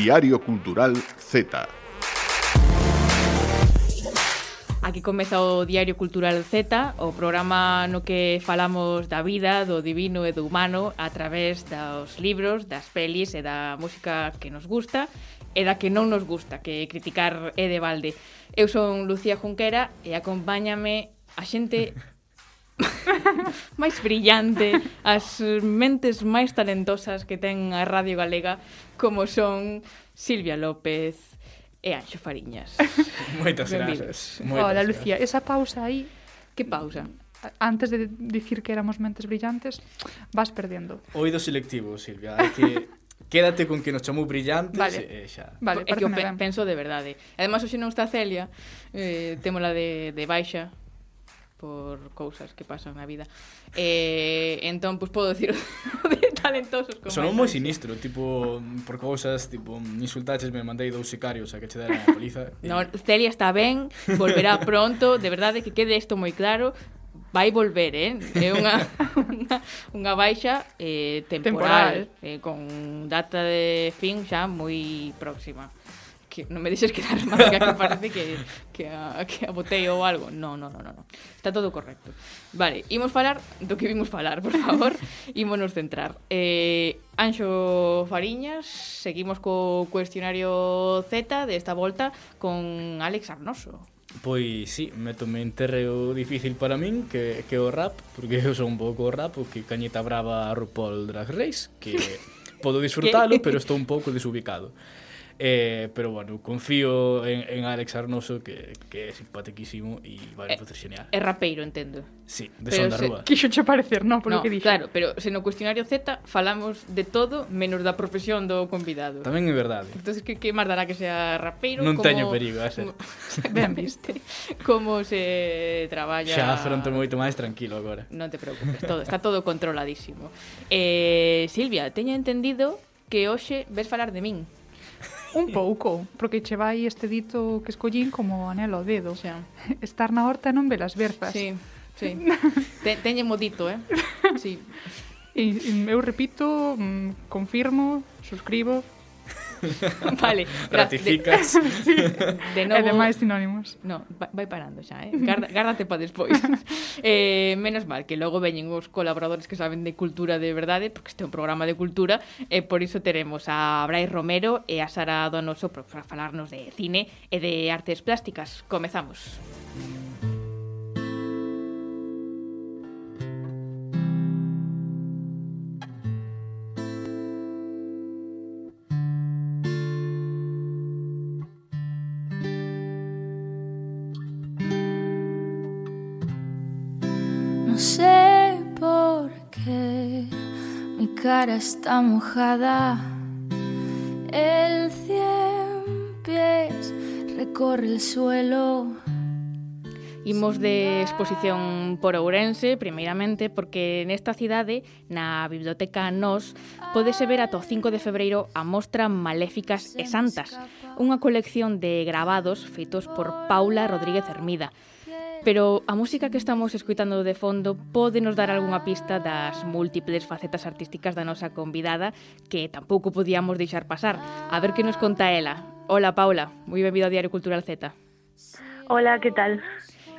Diario Cultural Z. Aquí comeza o Diario Cultural Z, o programa no que falamos da vida, do divino e do humano a través dos libros, das pelis e da música que nos gusta e da que non nos gusta, que criticar é de balde. Eu son Lucía Junquera e acompáñame a xente máis brillante, as mentes máis talentosas que ten a Radio Galega, como son Silvia López e Anxo Fariñas. Moitas Benvidos. Moitas Hola, Lucía, esa pausa aí... Que pausa? antes de dicir que éramos mentes brillantes, vas perdendo. Oído selectivo, Silvia, hai que Quédate con que nos chamou brillantes vale. e xa. Vale, é que eu pe ben. penso de verdade. Ademais, hoxe non está Celia, eh, témola de, de baixa, por cousas que pasan na vida. Eh, entón, pois pues, podo dicir de talentosos como Sonou moi sinistro, tipo por cousas, tipo insultaches, me mandei dous sicarios a que che dera a paliza. E... No, Celia está ben, volverá pronto, de verdade que quede isto moi claro, vai volver, eh? É unha unha, unha baixa eh, temporal, temporal, eh, con data de fin xa moi próxima que non me deixes quedar mal que parece que, que, a, que a botei ou algo. No, no, no, no, no. Está todo correcto. Vale, imos falar do que vimos falar, por favor. Imonos centrar. Eh, Anxo Fariñas, seguimos co cuestionario Z desta volta con Alex Arnoso. Pois sí, me en terreo difícil para min que, que o rap, porque eu son un pouco o rap, o que cañeta brava a RuPaul Drag Race, que podo disfrutalo, pero estou un pouco desubicado. Eh, pero bueno, confío en, en Alex Arnoso que, que é simpaticísimo e vai facer genial. É rapeiro, entendo. Sí, de pero Son da Rúa. Quixo che parecer, non, polo no, que dixo. Claro, pero se no cuestionario Z falamos de todo menos da profesión do convidado. Tamén é verdade. Eh. Entonces que, que máis dará que sea rapeiro? Non como... teño perigo, a ser. Ben viste. como se traballa... Xa afronto moito máis tranquilo agora. Non te preocupes, todo, está todo controladísimo. Eh, Silvia, teño entendido que hoxe ves falar de min. Un pouco, porque che vai este dito que escollín como anelo ao dedo. Xa. Estar na horta non velas berzas. Sí, sí. Te, teñe modito, eh? Sí. E, eu repito, mm, confirmo, suscribo, vale. Ratificas. De, sí. de novo... E demais sinónimos. No, vai parando xa, eh? Garda, gárdate pa despois. eh, menos mal que logo veñen os colaboradores que saben de cultura de verdade, porque este é un programa de cultura, e eh, por iso teremos a Brais Romero e a Sara Donoso para falarnos de cine e de artes plásticas. Comezamos. Comezamos. que mi cara está mojada. El cien pies recorre el suelo. Imos de exposición por Ourense, primeiramente, porque nesta cidade, na Biblioteca Nos, podese ver ata o 5 de febreiro a mostra Maléficas e Santas, unha colección de grabados feitos por Paula Rodríguez Hermida, Pero a música que estamos escuitando de fondo pode nos dar algunha pista das múltiples facetas artísticas da nosa convidada que tampouco podíamos deixar pasar. A ver que nos conta ela. Hola, Paula. Moi benvida ao Diario Cultural Z. Hola, que tal?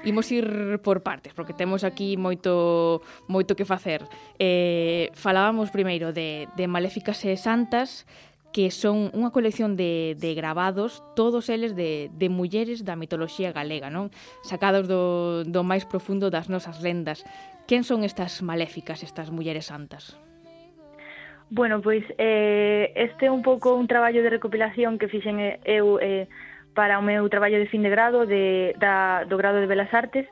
Imos ir por partes, porque temos aquí moito moito que facer. Eh, falábamos primeiro de, de Maléficas e Santas, que son unha colección de, de gravados, todos eles de, de mulleres da mitoloxía galega, non? Sacados do, do máis profundo das nosas lendas. Quen son estas maléficas, estas mulleres santas? Bueno, pois eh, este é un pouco un traballo de recopilación que fixen eh, eu eh, para o meu traballo de fin de grado de, da, do grado de Belas Artes.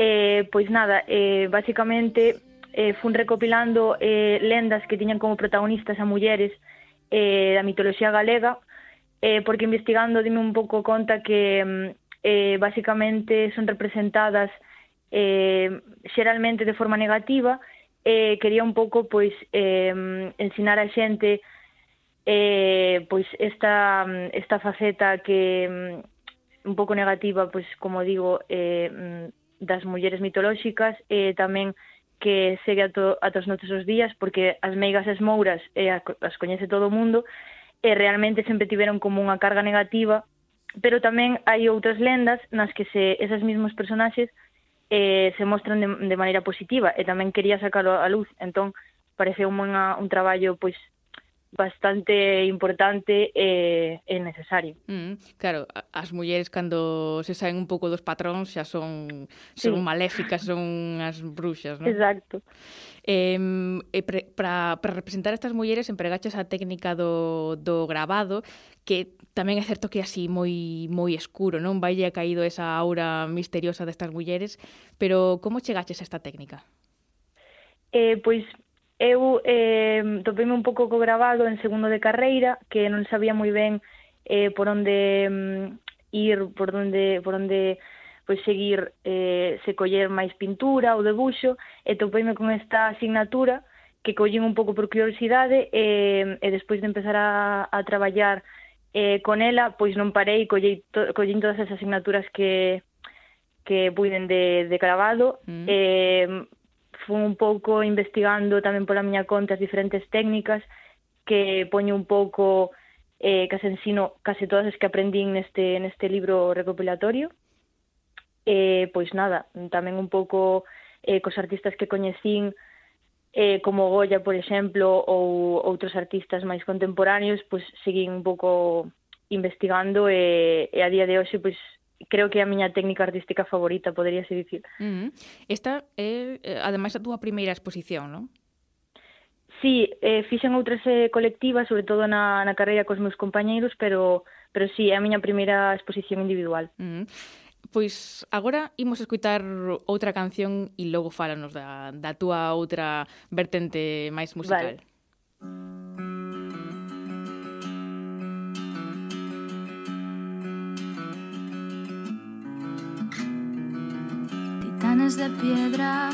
Eh, pois nada, eh, basicamente eh, fun recopilando eh, lendas que tiñan como protagonistas a mulleres eh, eh, da mitoloxía galega, eh, porque investigando dime un pouco conta que mm, eh, basicamente son representadas eh, xeralmente de forma negativa, eh, quería un pouco pois eh, ensinar a xente eh, pois esta, mm, esta faceta que mm, un pouco negativa, pois como digo, eh, das mulleres mitolóxicas e eh, tamén que segue ato, atos nosos días porque as meigas e as mouras eh, as coñece todo o mundo e realmente sempre tiveron como unha carga negativa pero tamén hai outras lendas nas que se esas mesmos personaxes eh, se mostran de, de maneira positiva e tamén quería sacalo a luz. Entón pareceu unha, un traballo pois bastante importante e, e necesario. Mm, claro, as mulleres cando se saen un pouco dos patróns xa son sí. son maléficas, son as bruxas, non? Exacto. Eh, e para representar estas mulleres empregaches a técnica do, do grabado que tamén é certo que é así moi moi escuro, non? Valle caído esa aura misteriosa destas mulleres, pero como chegaches a esta técnica? Eh, pois eu eh, topeime un pouco co grabado en segundo de carreira, que non sabía moi ben eh, por onde mm, ir, por onde, por onde pois seguir eh, se coller máis pintura ou debuxo, e topeime con esta asignatura que collín un pouco por curiosidade e, e despois de empezar a, a traballar eh, con ela, pois non parei, collei to, collín todas as asignaturas que, que puiden de, de grabado, mm. eh, fun un pouco investigando tamén pola miña conta as diferentes técnicas que poño un pouco eh, que as ensino case todas as que aprendín neste, neste libro recopilatorio. Eh, pois nada, tamén un pouco eh, cos artistas que coñecín eh, como Goya, por exemplo, ou outros artistas máis contemporáneos, pois seguín un pouco investigando e, e a día de hoxe pois creo que é a miña técnica artística favorita, poderíase dicir. Uh -huh. Esta é, eh, ademais, a túa primeira exposición, non? Sí, eh, fixen outras eh, colectivas, sobre todo na, na carreira cos meus compañeiros, pero, pero sí, é a miña primeira exposición individual. Uh -huh. Pois agora imos escutar outra canción e logo fálanos da, da túa outra vertente máis musical. Vale. volcanes de piedra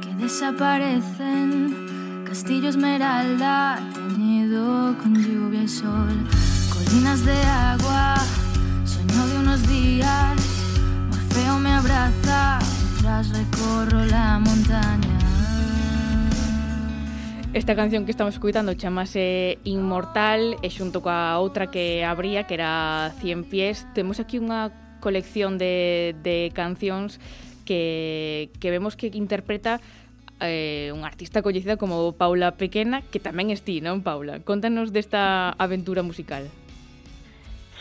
que desaparecen, castillo esmeralda teñido con lluvia y sol, colinas de agua, sueño de unos días, Morfeo me abraza mientras recorro la montaña. Esta canción que estamos escuitando chamase Inmortal e xunto coa outra que abría que era Cien pies, temos aquí unha colección de, de cancións que, que vemos que interpreta eh, un artista coñecida como Paula Pequena, que tamén es ti, non, Paula? Contanos desta aventura musical.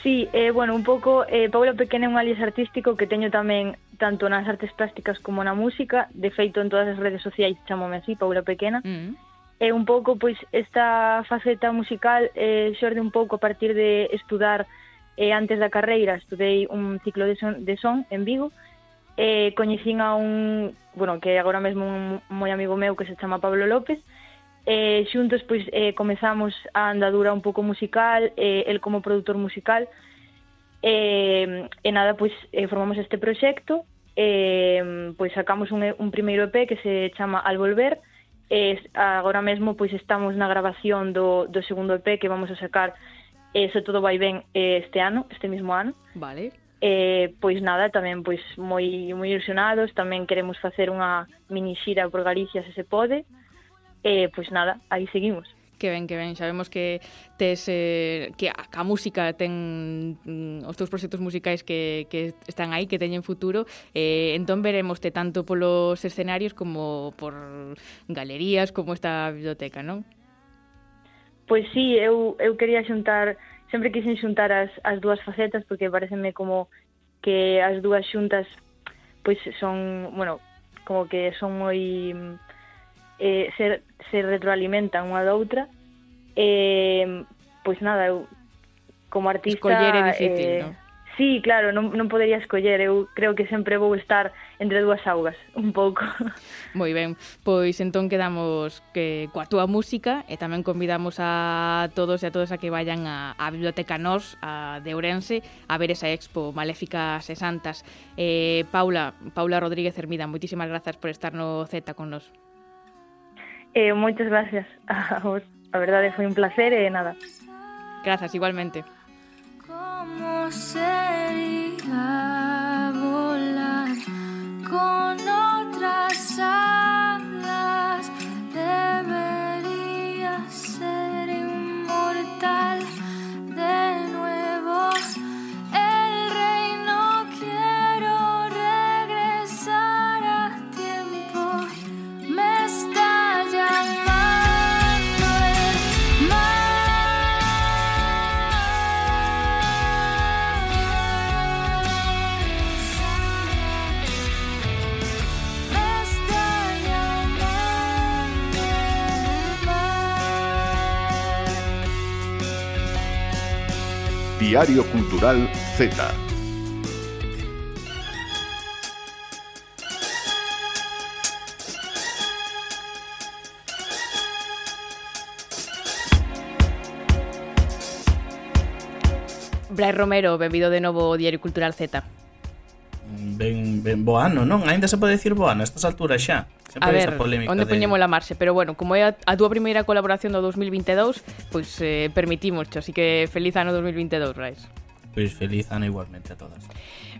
Sí, eh, bueno, un pouco, eh, Paula Pequena é un alias artístico que teño tamén tanto nas artes plásticas como na música, de feito en todas as redes sociais chamome así, Paula Pequena, mm. e un pouco, pois, esta faceta musical eh, xorde un pouco a partir de estudar eh, antes da carreira, estudei un ciclo de son, de son en Vigo, eh, coñecín a un, bueno, que agora mesmo un moi amigo meu que se chama Pablo López, eh, xuntos pois eh, comezamos a andadura un pouco musical, eh, el como produtor musical, eh, e nada, pois eh, formamos este proxecto, eh, pois sacamos un, un primeiro EP que se chama Al Volver, eh, agora mesmo pois estamos na grabación do, do segundo EP que vamos a sacar eh, se todo vai ben eh, este ano, este mismo ano. Vale. Eh, pois nada, tamén pois moi moi ilusionados, tamén queremos facer unha mini xira por Galicia se se pode. Eh, pois nada, aí seguimos. Que ben, que ben, sabemos que tes eh, que a, a música ten mm, os teus proxectos musicais que, que están aí, que teñen futuro, eh, entón veremoste tanto polos escenarios como por galerías, como esta biblioteca, non? Pois sí, eu, eu quería xuntar sempre quixen xuntar as, as dúas facetas porque pareceme como que as dúas xuntas pois son, bueno, como que son moi eh, se, se retroalimentan unha da outra eh, pois nada, eu como artista Escoller é difícil, eh, non? Sí, claro, non, non podería escoller, eu creo que sempre vou estar entre dúas augas, un pouco. Moi ben, pois entón quedamos que coa túa música e tamén convidamos a todos e a todas a que vayan a, a Biblioteca Nos a de Ourense a ver esa expo Maléficas e Santas. Eh, Paula, Paula Rodríguez Hermida, moitísimas grazas por estar no Z con nos. Eh, moitas gracias a vos. A verdade foi un placer e nada. Grazas, igualmente. ¿Cómo sería volar con otras alas? Diario Cultural Z. Brais Romero, bebido de novo o Diario Cultural Z. Ben, ben bo ano, non? Ainda se pode dicir bo ano a estas alturas xa. Sempre a ver, onde de... poñemos a marxe, pero bueno, como é a, a túa primeira colaboración do 2022, pois eh, permitimos, así que feliz ano 2022, Brais. Pois feliz ano igualmente a todas.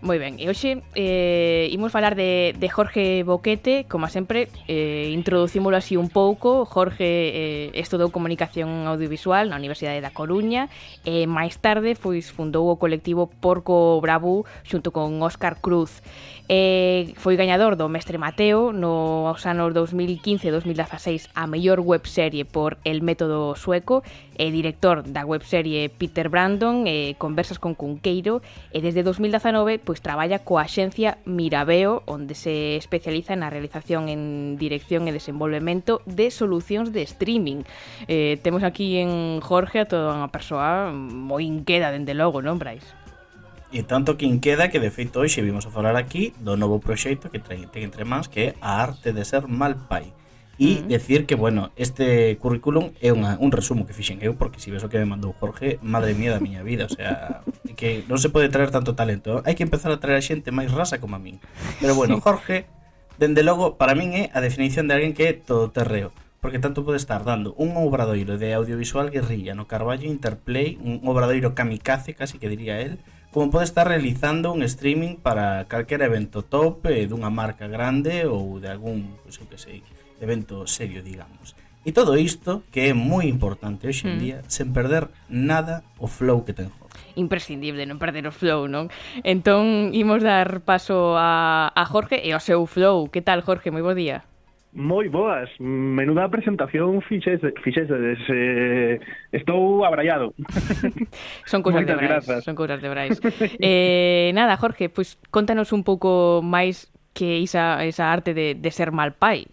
Moi ben, e hoxe eh, imos falar de, de Jorge Boquete Como sempre, eh, introducímolo así un pouco. Jorge eh, estudou Comunicación Audiovisual na Universidade da Coruña E máis tarde pois, fundou o colectivo Porco Bravo xunto con Óscar Cruz. Eh, Foi gañador do Mestre Mateo no aos anos 2015-2016 a mellor webserie por El Método Sueco E director da webserie Peter Brandon e Conversas con Cunqueiro e desde 2019 pois traballa coa axencia Mirabeo, onde se especializa na realización en dirección e desenvolvemento de solucións de streaming. Eh, temos aquí en Jorge a toda unha persoa moi inqueda, dende logo, non, Brais? E tanto que inqueda que de feito hoxe vimos a falar aquí do novo proxecto que ten entre mans que é a arte de ser mal pai E mm. decir que, bueno, este currículum é unha, un resumo que fixen eu, porque si ves o que me mandou Jorge, madre mía da miña vida, o sea, que non se pode traer tanto talento. ¿eh? Hai que empezar a traer a xente máis rasa como a min. Pero bueno, Jorge, dende logo, para min é a definición de alguén que é todo terreo porque tanto pode estar dando un obradoiro de audiovisual guerrilla no Carballo Interplay, un obradoiro kamikaze, casi que diría él, como pode estar realizando un streaming para calquer evento top eh, dunha marca grande ou de algún, pois pues, eu que sei, evento serio, digamos. E todo isto, que é moi importante hoxe en mm. día, sen perder nada o flow que ten Jorge. Imprescindible non perder o flow, non? Entón, imos dar paso a, a Jorge e ao seu flow. Que tal, Jorge? Moi bo día. Moi boas, menuda presentación fixese, fixesedes, eh, estou abrallado. son cousas de Brais, grazas. son cousas de Brais. eh, nada, Jorge, pois pues, contanos un pouco máis que esa, esa arte de, de ser mal pai.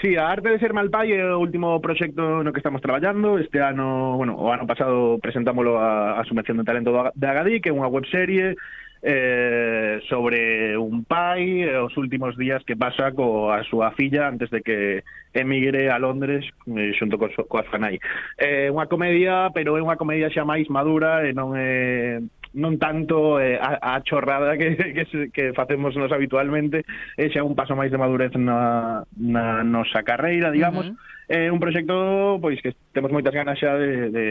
Sí, a arte de ser Malpai é o último proxecto no que estamos traballando. Este ano, bueno, o ano pasado presentámoslo a, a Subvención de Talento de Agadí, que é unha webserie eh, sobre un pai eh, os últimos días que pasa coa súa filla antes de que emigre a Londres eh, xunto co, coa Fanai. É eh, unha comedia, pero é unha comedia xa máis madura e non é non tanto eh, a, a chorrada que, que, que facemos nos habitualmente, e xa un paso máis de madurez na, na nosa carreira, digamos, uh eh, -huh é un proxecto pois que temos moitas ganas xa de, de,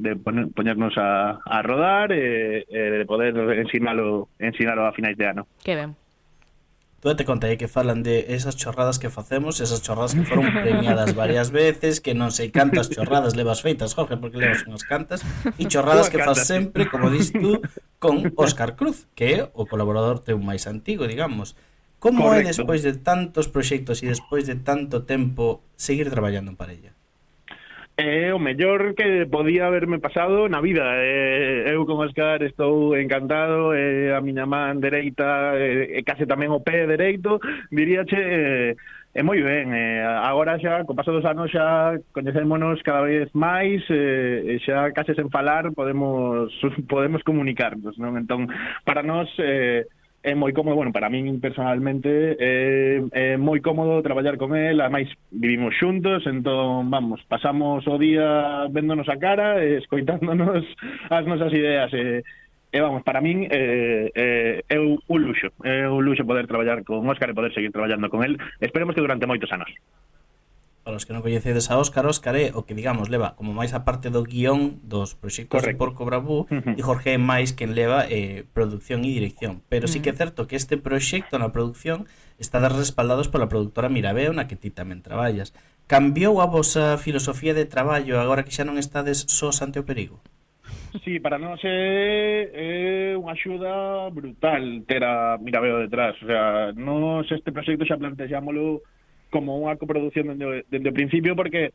de poner, poñernos a, a rodar e, e de poder ensinalo, ensinalo a finais de ano. Que ben. Tú te contei que falan de esas chorradas que facemos, esas chorradas que foron premiadas varias veces, que non sei cantas chorradas levas feitas, Jorge, porque levas unhas cantas, e chorradas que faz sempre, como dis tú, con Óscar Cruz, que é o colaborador teu máis antigo, digamos. Como Correcto. é despois de tantos proxectos e despois de tanto tempo seguir traballando en parella? É o mellor que podía haberme pasado na vida. Eh, eu con Óscar estou encantado, eh, a miña man dereita, eh, case tamén o pé dereito, diríache... Eh, E moi ben, eh, agora xa, co paso dos anos xa coñecémonos cada vez máis, eh, xa case sen falar podemos podemos comunicarnos, non? Entón, para nós eh, é moi cómodo, bueno, para min personalmente é, é moi cómodo traballar con el, ademais vivimos xuntos, entón, vamos, pasamos o día véndonos a cara, e escoitándonos as nosas ideas, e, e vamos, para min é, é, é un luxo, é un luxo poder traballar con Óscar e poder seguir traballando con el, esperemos que durante moitos anos para os que non coñecedes a Óscar, Óscar é o que, digamos, leva como máis a parte do guión dos proxectos Correcto. de Porco Bravú uh -huh. e Jorge é máis quen leva eh, producción e dirección. Pero uh -huh. sí que é mm. certo que este proxecto na producción está respaldados pola productora Mirabeo, na que ti tamén traballas. Cambiou a vosa filosofía de traballo agora que xa non estades sós ante o perigo? Sí, para nós é, é unha axuda brutal ter a Mirabeo detrás. O sea, nós este proxecto xa plantexámolo como unha coproducción dende, dende o principio porque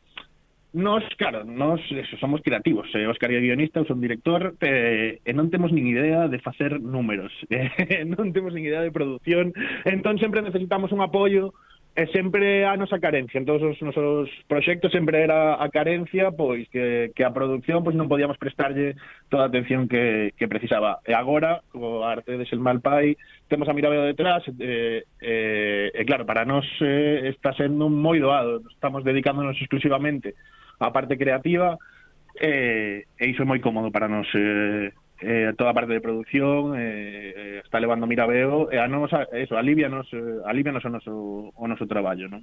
Nos, claro, nos eso, somos creativos. Eh, Óscar é guionista, eu son director, eh, e non temos nin idea de facer números. Eh, non temos nin idea de produción. Entón, sempre necesitamos un apoio e sempre a nosa carencia. En todos os nosos proxectos sempre era a carencia pois que, que a produción pois non podíamos prestarlle toda a atención que, que precisaba. E agora co arte de Xelmal Pai temos a mirada detrás eh, eh, e claro, para nós eh, está sendo moi doado. Estamos dedicándonos exclusivamente á parte creativa eh, e iso é moi cómodo para nós eh, eh, toda a parte de produción eh, está levando Mirabeo e a nos, eso, alivianos, eh, alivianos o noso, o noso traballo, non?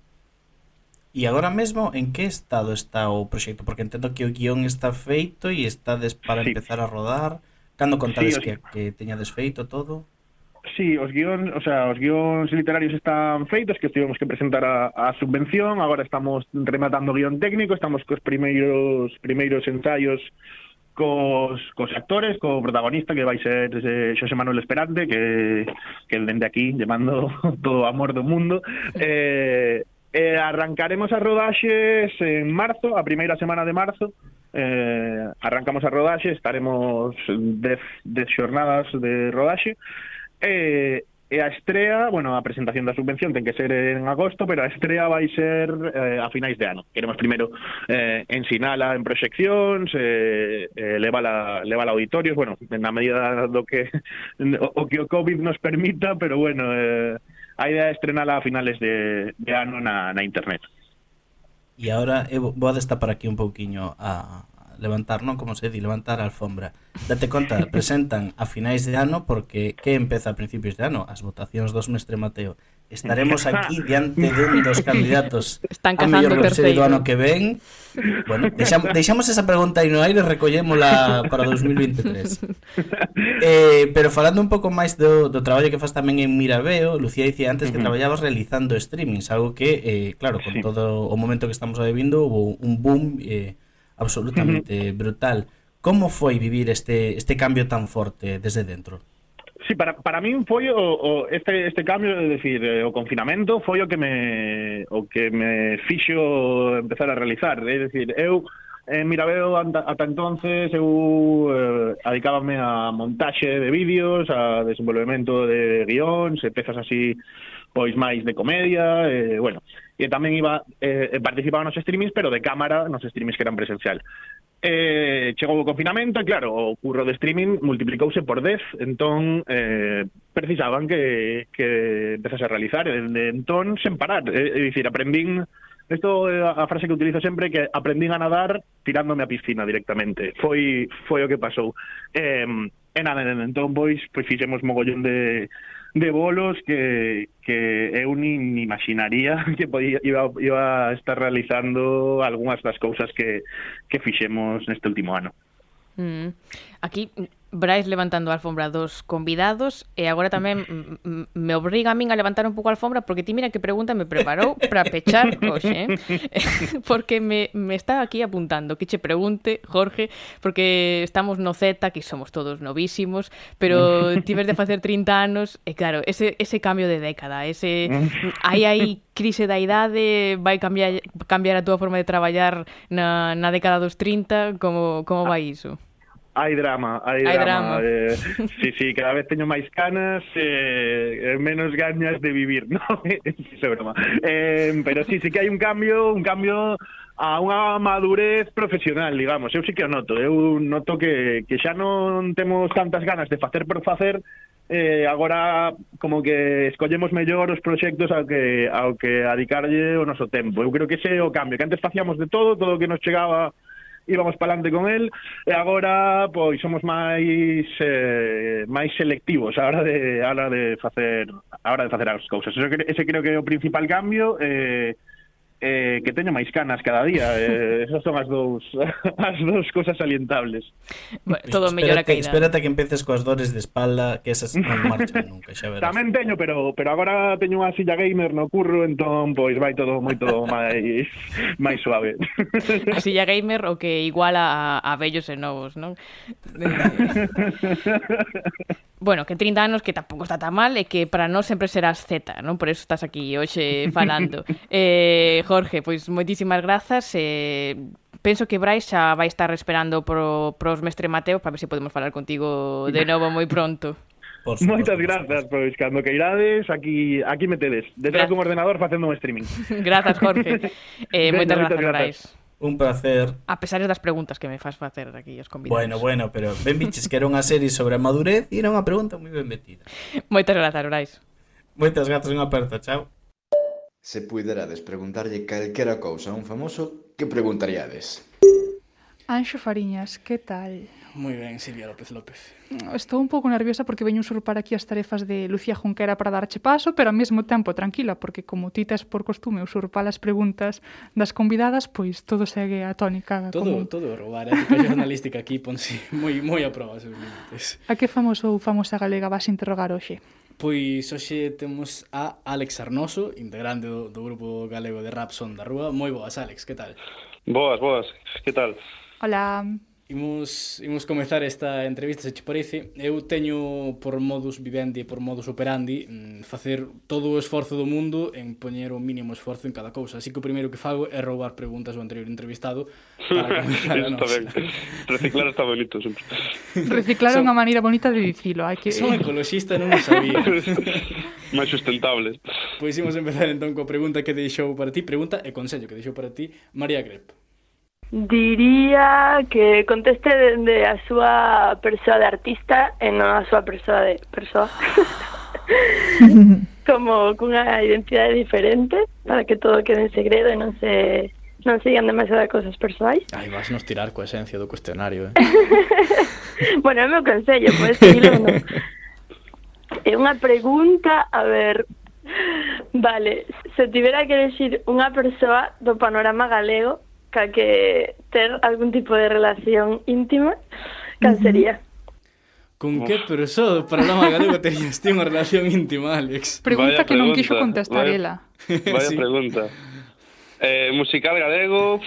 E agora mesmo, en que estado está o proxecto? Porque entendo que o guión está feito e estades para sí. empezar a rodar. Cando contades sí, os... que, que teñades feito todo? Sí, os guións, o sea, os guións literarios están feitos, que tivemos que presentar a, a subvención, agora estamos rematando o guión técnico, estamos cos primeiros primeiros ensaios cos, cos actores, co protagonista que vai ser ese Xosé Manuel Esperante que, que dende aquí lle mando todo o amor do mundo. Eh, eh, arrancaremos as rodaxes en marzo, a primeira semana de marzo. Eh, arrancamos as rodaxe estaremos 10 xornadas de rodaxe. E eh, E a estrea, bueno, a presentación da subvención ten que ser en agosto, pero a estrea vai ser eh, a finais de ano. Queremos primeiro eh, ensinala en proxeccións, eh, eh, levala, levala auditorios, bueno, na medida do que o, o que o COVID nos permita, pero bueno, eh, a idea é estrenala a finales de, de ano na, na internet. E agora eu vou a destapar aquí un pouquiño a, levantar non como se di, levantar a alfombra. Date conta, presentan a finais de ano porque que empeza a principios de ano? As votacións dos mestre Mateo. Estaremos aquí diante dun dos candidatos Están a mellor webserie do ano que ven. Bueno, deixamos, deixamos esa pregunta aí no aire, recollémola para 2023. Eh, pero falando un pouco máis do, do traballo que faz tamén en Mirabeo, Lucía dicía antes que uh traballabas realizando streamings, algo que, eh, claro, con sí. todo o momento que estamos vivindo, hubo un boom eh, absolutamente uh -huh. brutal. Como foi vivir este este cambio tan forte desde dentro? Sí, para, para min foi o, o este, este cambio, é dicir, eh, o confinamento foi o que me o que me fixo empezar a realizar, é dicir, eu eh, en Mirabeo ata, ata entonces eu eh, adicábame a montaxe de vídeos, a desenvolvemento de guións, e pezas así pois máis de comedia, eh, bueno, e tamén iba eh, eh participaba nos streamings, pero de cámara nos streamings que eran presencial. Eh, chegou o confinamento e claro, o curro de streaming multiplicouse por 10, entón eh, precisaban que, que empezase a realizar, e de entón sen parar, é, é dicir, aprendín Isto é a frase que utilizo sempre que aprendín a nadar tirándome a piscina directamente. Foi foi o que pasou. Eh, e nada, entón pois, pois fixemos mogollón de de bolos que, que eu nin imaginaría que podía, iba, iba a estar realizando algunhas das cousas que, que fixemos neste último ano. Mm. Aquí Brais levantando a alfombra dos convidados e agora tamén me obriga a min a levantar un pouco a alfombra porque ti mira que pregunta me preparou para pechar hoxe, eh? porque me, me está aquí apuntando que che pregunte, Jorge, porque estamos no Z, que somos todos novísimos, pero mm. tives de facer 30 anos e claro, ese, ese cambio de década, ese mm. aí hai crise da idade vai cambiar cambiar a túa forma de traballar na, na década dos 30, como como vai iso? Hai drama, hai, hai drama. drama. Eh, sí, sí, cada vez teño máis canas, eh, menos gañas de vivir, no? Eh, Iso é broma. Eh, pero sí, sí que hai un cambio, un cambio a unha madurez profesional, digamos. Eu sí que o noto, eu noto que, que xa non temos tantas ganas de facer por facer, eh, agora como que escollemos mellor os proxectos ao que, ao que adicarlle o noso tempo. Eu creo que ese é o cambio, que antes facíamos de todo, todo o que nos chegaba íbamos palante con el e agora pois somos máis eh, máis selectivos a hora de a hora de facer a hora de facer as cousas. Ese, ese creo que é o principal cambio eh eh, que teño máis canas cada día. Eh, esas son as dous as dous cousas salientables. Bueno, todo mellora que Espérate que empeces coas dores de espalda, que esas non marchan nunca, xa verás. Tamén teño, pero pero agora teño unha silla gamer no curro, entón pois vai todo moito máis máis suave. A silla gamer o que iguala a, a vellos e novos, non? bueno, que 30 anos que tampouco está tan mal e que para nós sempre serás Z, non? Por eso estás aquí hoxe falando. eh, Jorge, pois moitísimas grazas. Eh, penso que Brais xa vai estar esperando pro, pros mestre Mateo para ver se podemos falar contigo de novo moi pronto. Por supuesto, Moitas grazas, pois cando que irades aquí aquí me tedes, detrás dun ordenador facendo un streaming. grazas, Jorge. Eh, moitas grazas, Brais. Grazas. Un placer. A pesar das preguntas que me faz facer aquí os convidados. Bueno, bueno, pero ben biches que era unha serie sobre a madurez e era unha pregunta moi ben metida. Moitas grazas, Brais. Moitas grazas, un aperto, chao. Se puiderades preguntarlle calquera cousa a un famoso, que preguntaríades? Anxo Fariñas, que tal? Moi ben, Silvia López López. Estou un pouco nerviosa porque veño usurpar aquí as tarefas de Lucía Junquera para darche paso, pero ao mesmo tempo tranquila, porque como ti tes por costume usurpar as preguntas das convidadas, pois todo segue a tónica todo, común. Todo roubar, a ética jornalística aquí ponse moi moi a prova seus límites. A que famoso ou famosa galega vas interrogar hoxe? Pois hoxe temos a Alex Arnoso, integrante do, do grupo galego de Rapson da Rúa. Moi boas, Alex, que tal? Boas, boas, que tal? Hola. Imos, imos comezar esta entrevista, se che parece. Eu teño por modus vivendi e por modus operandi mm, facer todo o esforzo do mundo en poñer o mínimo esforzo en cada cousa. Así que o primeiro que fago é roubar preguntas ao anterior entrevistado para comenzar a nosa. Reciclar está bonito, sempre. Reciclar é Son... unha maneira bonita de dicilo. Hai que... Son ecologista, non o sabía. Máis sustentables. Pois imos empezar entón coa pregunta que deixou para ti, pregunta e consello que deixou para ti María Grep. Diría que conteste dende a súa persoa de artista e non a súa persoa de persoa. Como cunha identidade diferente para que todo quede en segredo e non se non sigan demasiadas cousas persoais. Aí vas nos tirar coa esencia do cuestionario, eh? bueno, é o meu consello, podes seguirlo non. É unha pregunta, a ver, Vale, se tivera que elegir unha persoa do panorama galego, ca que ter algún tipo de relación íntima, cal sería? Con que persoa do programa galego terías ti unha relación íntima, Alex? Pregunta Vaya que non pregunta, quixo contestar vaya- ela. Vaya sí. pregunta. Eh, musical galego,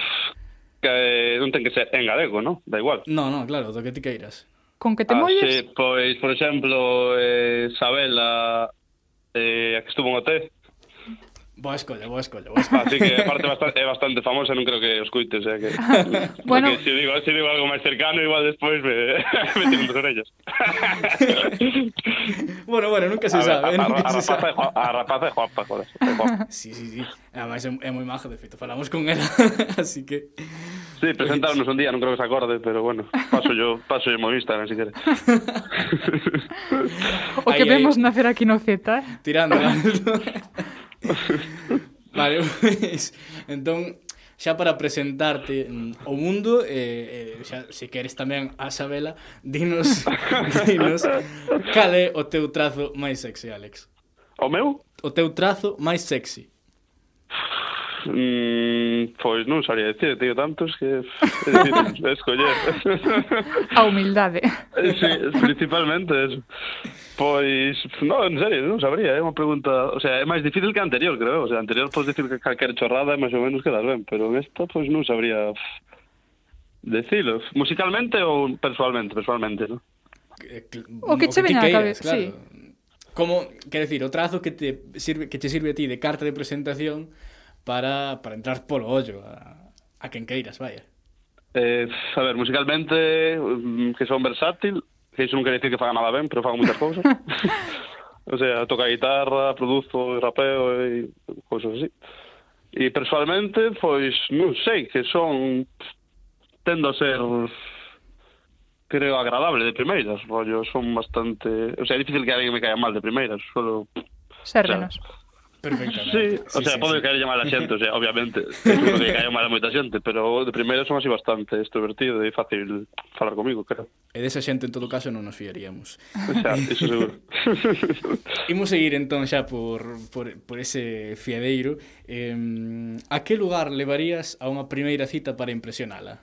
que eh, non ten que ser en galego, non? Da igual. No, no, claro, do que ti queiras. Con que te ah, molles? sí, pois, por exemplo, eh, Sabela, eh, a que estuvo en OT, Boa escolla, boa escolla. Boa escolla. Así que, aparte, bastante, é bastante famosa, non creo que os cuites, eh, que... bueno... Porque se si digo, se si digo algo máis cercano, igual despois me, me tiran dos orellas. bueno, bueno, nunca se a sabe, ver, a, nunca a, a, se sabe. A eh, rapaza é guapa, joder. Sí, sí, sí. Ademais, é, é moi maja, de feito, falamos con ela, así que... Sí, presentáronos un día, non creo que se acorde, pero bueno, paso yo, paso yo meu Instagram, si queres. o que aí, vemos aí. nacer aquí no Z. Eh. Tirando. vale, pois, entón, xa para presentarte mm, o mundo, eh, eh, xa, se queres tamén a Sabela, dinos, dinos, cal é o teu trazo máis sexy, Alex? O meu? O teu trazo máis sexy. Mm, pois non sabría decir, teño tantos que é difícil escoller. A humildade. Sí, principalmente eso. Pois, no, en serio, non sabría, é unha pregunta, o sea, é máis difícil que a anterior, creo, o sea, anterior podes decir que calquer chorrada e máis ou menos quedas ben, pero en esta, pois non sabría decilo, musicalmente ou persoalmente, persoalmente, non? Eh, o que che ven á cabeza, claro. sí. Como, quer decir, o trazo que te sirve que che sirve a ti de carta de presentación para, para entrar polo ollo a, a quen queiras, vaya. Eh, a ver, musicalmente mm, que son versátil, que iso non quere dicir que faga nada ben, pero fago moitas cousas. o sea, toca guitarra, produzo, rapeo e cousas así. E personalmente, pois, non sei, que son tendo a ser creo agradable de primeiras, rollo, son bastante, o sea, é difícil que alguén me caia mal de primeiras, solo Sérvenos. O sea, Perfectamente. Sí, o sí, sea, sí, pode sí. mal a xente, o sea, obviamente, seguro que cae mal a moita xente, pero de primeiro son así bastante extrovertido e fácil falar comigo, creo. E desa xente, en todo caso, non nos fiaríamos. Xa, iso seguro. Imos seguir, entón, xa por, por, por ese fiadeiro. Eh, a que lugar levarías a unha primeira cita para impresionala?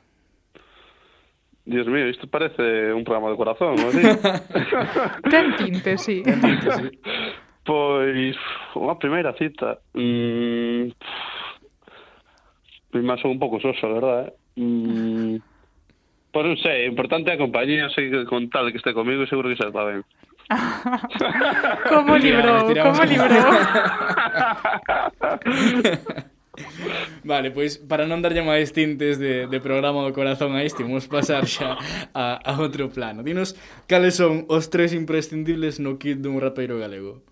Dios mío, isto parece un programa de corazón, non? Ten tinte, sí. Ten tinte, sí. Pois, unha primeira cita. Mm, Prima son un pouco soso, a verdade. Eh? Mm, pois non sei, importante a compañía, sei que con tal que este comigo seguro que se está ben. como librou, como librou. Vale, pois para non darlle máis tintes de, de programa do corazón a este, vamos pasar xa a, a outro plano. Dinos, cales son os tres imprescindibles no kit dun rapeiro galego?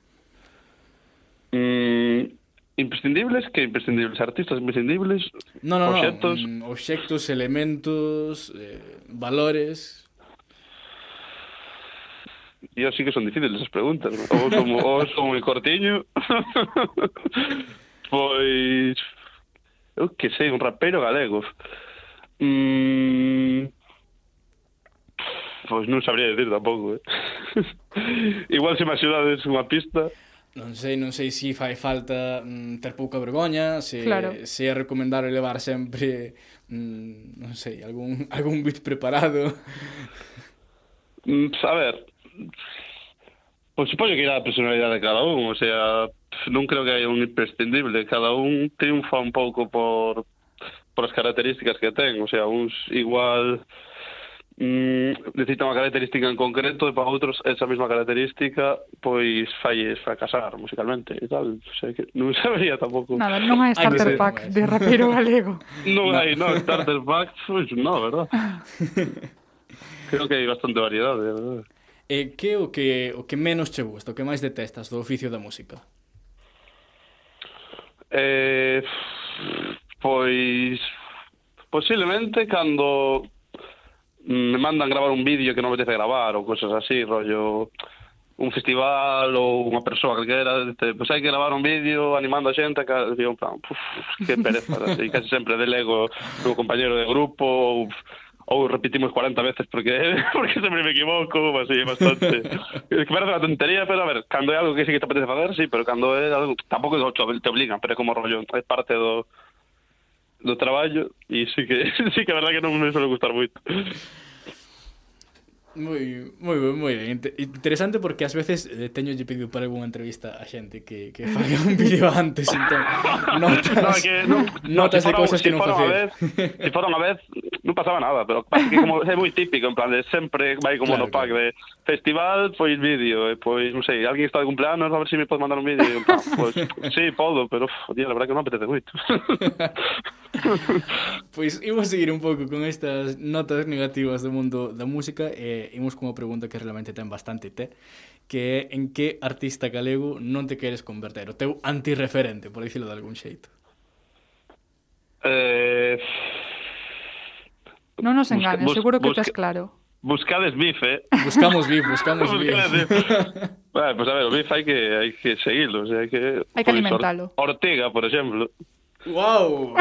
Mm, imprescindibles que imprescindibles artistas imprescindibles no, no, obxectos. No. obxectos elementos eh, valores. Yo sí que son difíciles as preguntas ou son, ou son moi cortiño. Pois eu que sei un rapero galego. Mm... pois non sabría decir tampouco eh? igual se me axudades unha pista non sei, non sei se fai falta mm, ter pouca vergoña, se, claro. se é recomendable levar sempre, mm, non sei, algún, algún beat preparado. Mm, a ver, pois supoño que irá a personalidade de cada un, o sea, non creo que hai un imprescindible, cada un triunfa un pouco por, por as características que ten, o sea, uns igual mm, necesita unha característica en concreto e para outros esa mesma característica pois falles fracasar musicalmente e tal, o sea, que non sabería tampouco. Nada, non hai starter pack de rapero galego. non hai, non, starter pack, pois non, verdad? Creo que hai bastante variedade, verdad? E que o que o que menos che gusta, o que máis detestas do oficio da música? Eh, pois posiblemente cando me mandan gravar un vídeo que non apetece gravar ou cosas así, rollo un festival ou unha persoa calquera, te, pois pues hai que gravar un vídeo animando a xente, que digo, plan, puf, que pereza, e casi sempre delego o compañero de grupo, ou, ou repetimos 40 veces porque porque sempre me equivoco, así, bastante. es que parece unha tontería, pero a ver, cando é algo que sí que te apetece facer, sí, pero cando é algo, tampouco te obligan, pero é como rollo, é parte do, do traballo e sí que sí que verdad que non me suele gustar moito. moi, moi, moi ben. Interesante porque ás veces eh, teño lle pedido para algunha entrevista a xente que, que faga un vídeo antes, entón, notas, no, que, no, notas no, si de cousas si que non facer. Se si fora unha vez, non pasaba nada, pero pasa que como é moi típico, en plan, de sempre vai como claro, no pack claro. de festival, pois vídeo, e pois, non sei, alguén está de cumpleanos, a ver se si me pode mandar un vídeo, en plan, pois, sí, podo, pero, uf, tío, la verdad que non apetece moito. pois, pues, imos seguir un pouco con estas notas negativas do mundo da música, e eh, imos cunha pregunta que realmente ten bastante té, que é en que artista galego non te queres converter? O teu antirreferente, por dicilo de algún xeito. Eh... Non nos enganes, busca, bus, seguro que busca, estás claro. Buscades BIF, eh? Buscamos BIF, buscamos BIF. vale, pues a ver, o BIF hai que, hai que seguirlo, o sea, hai que... Hai que alimentalo. Ortega, por exemplo. Wow.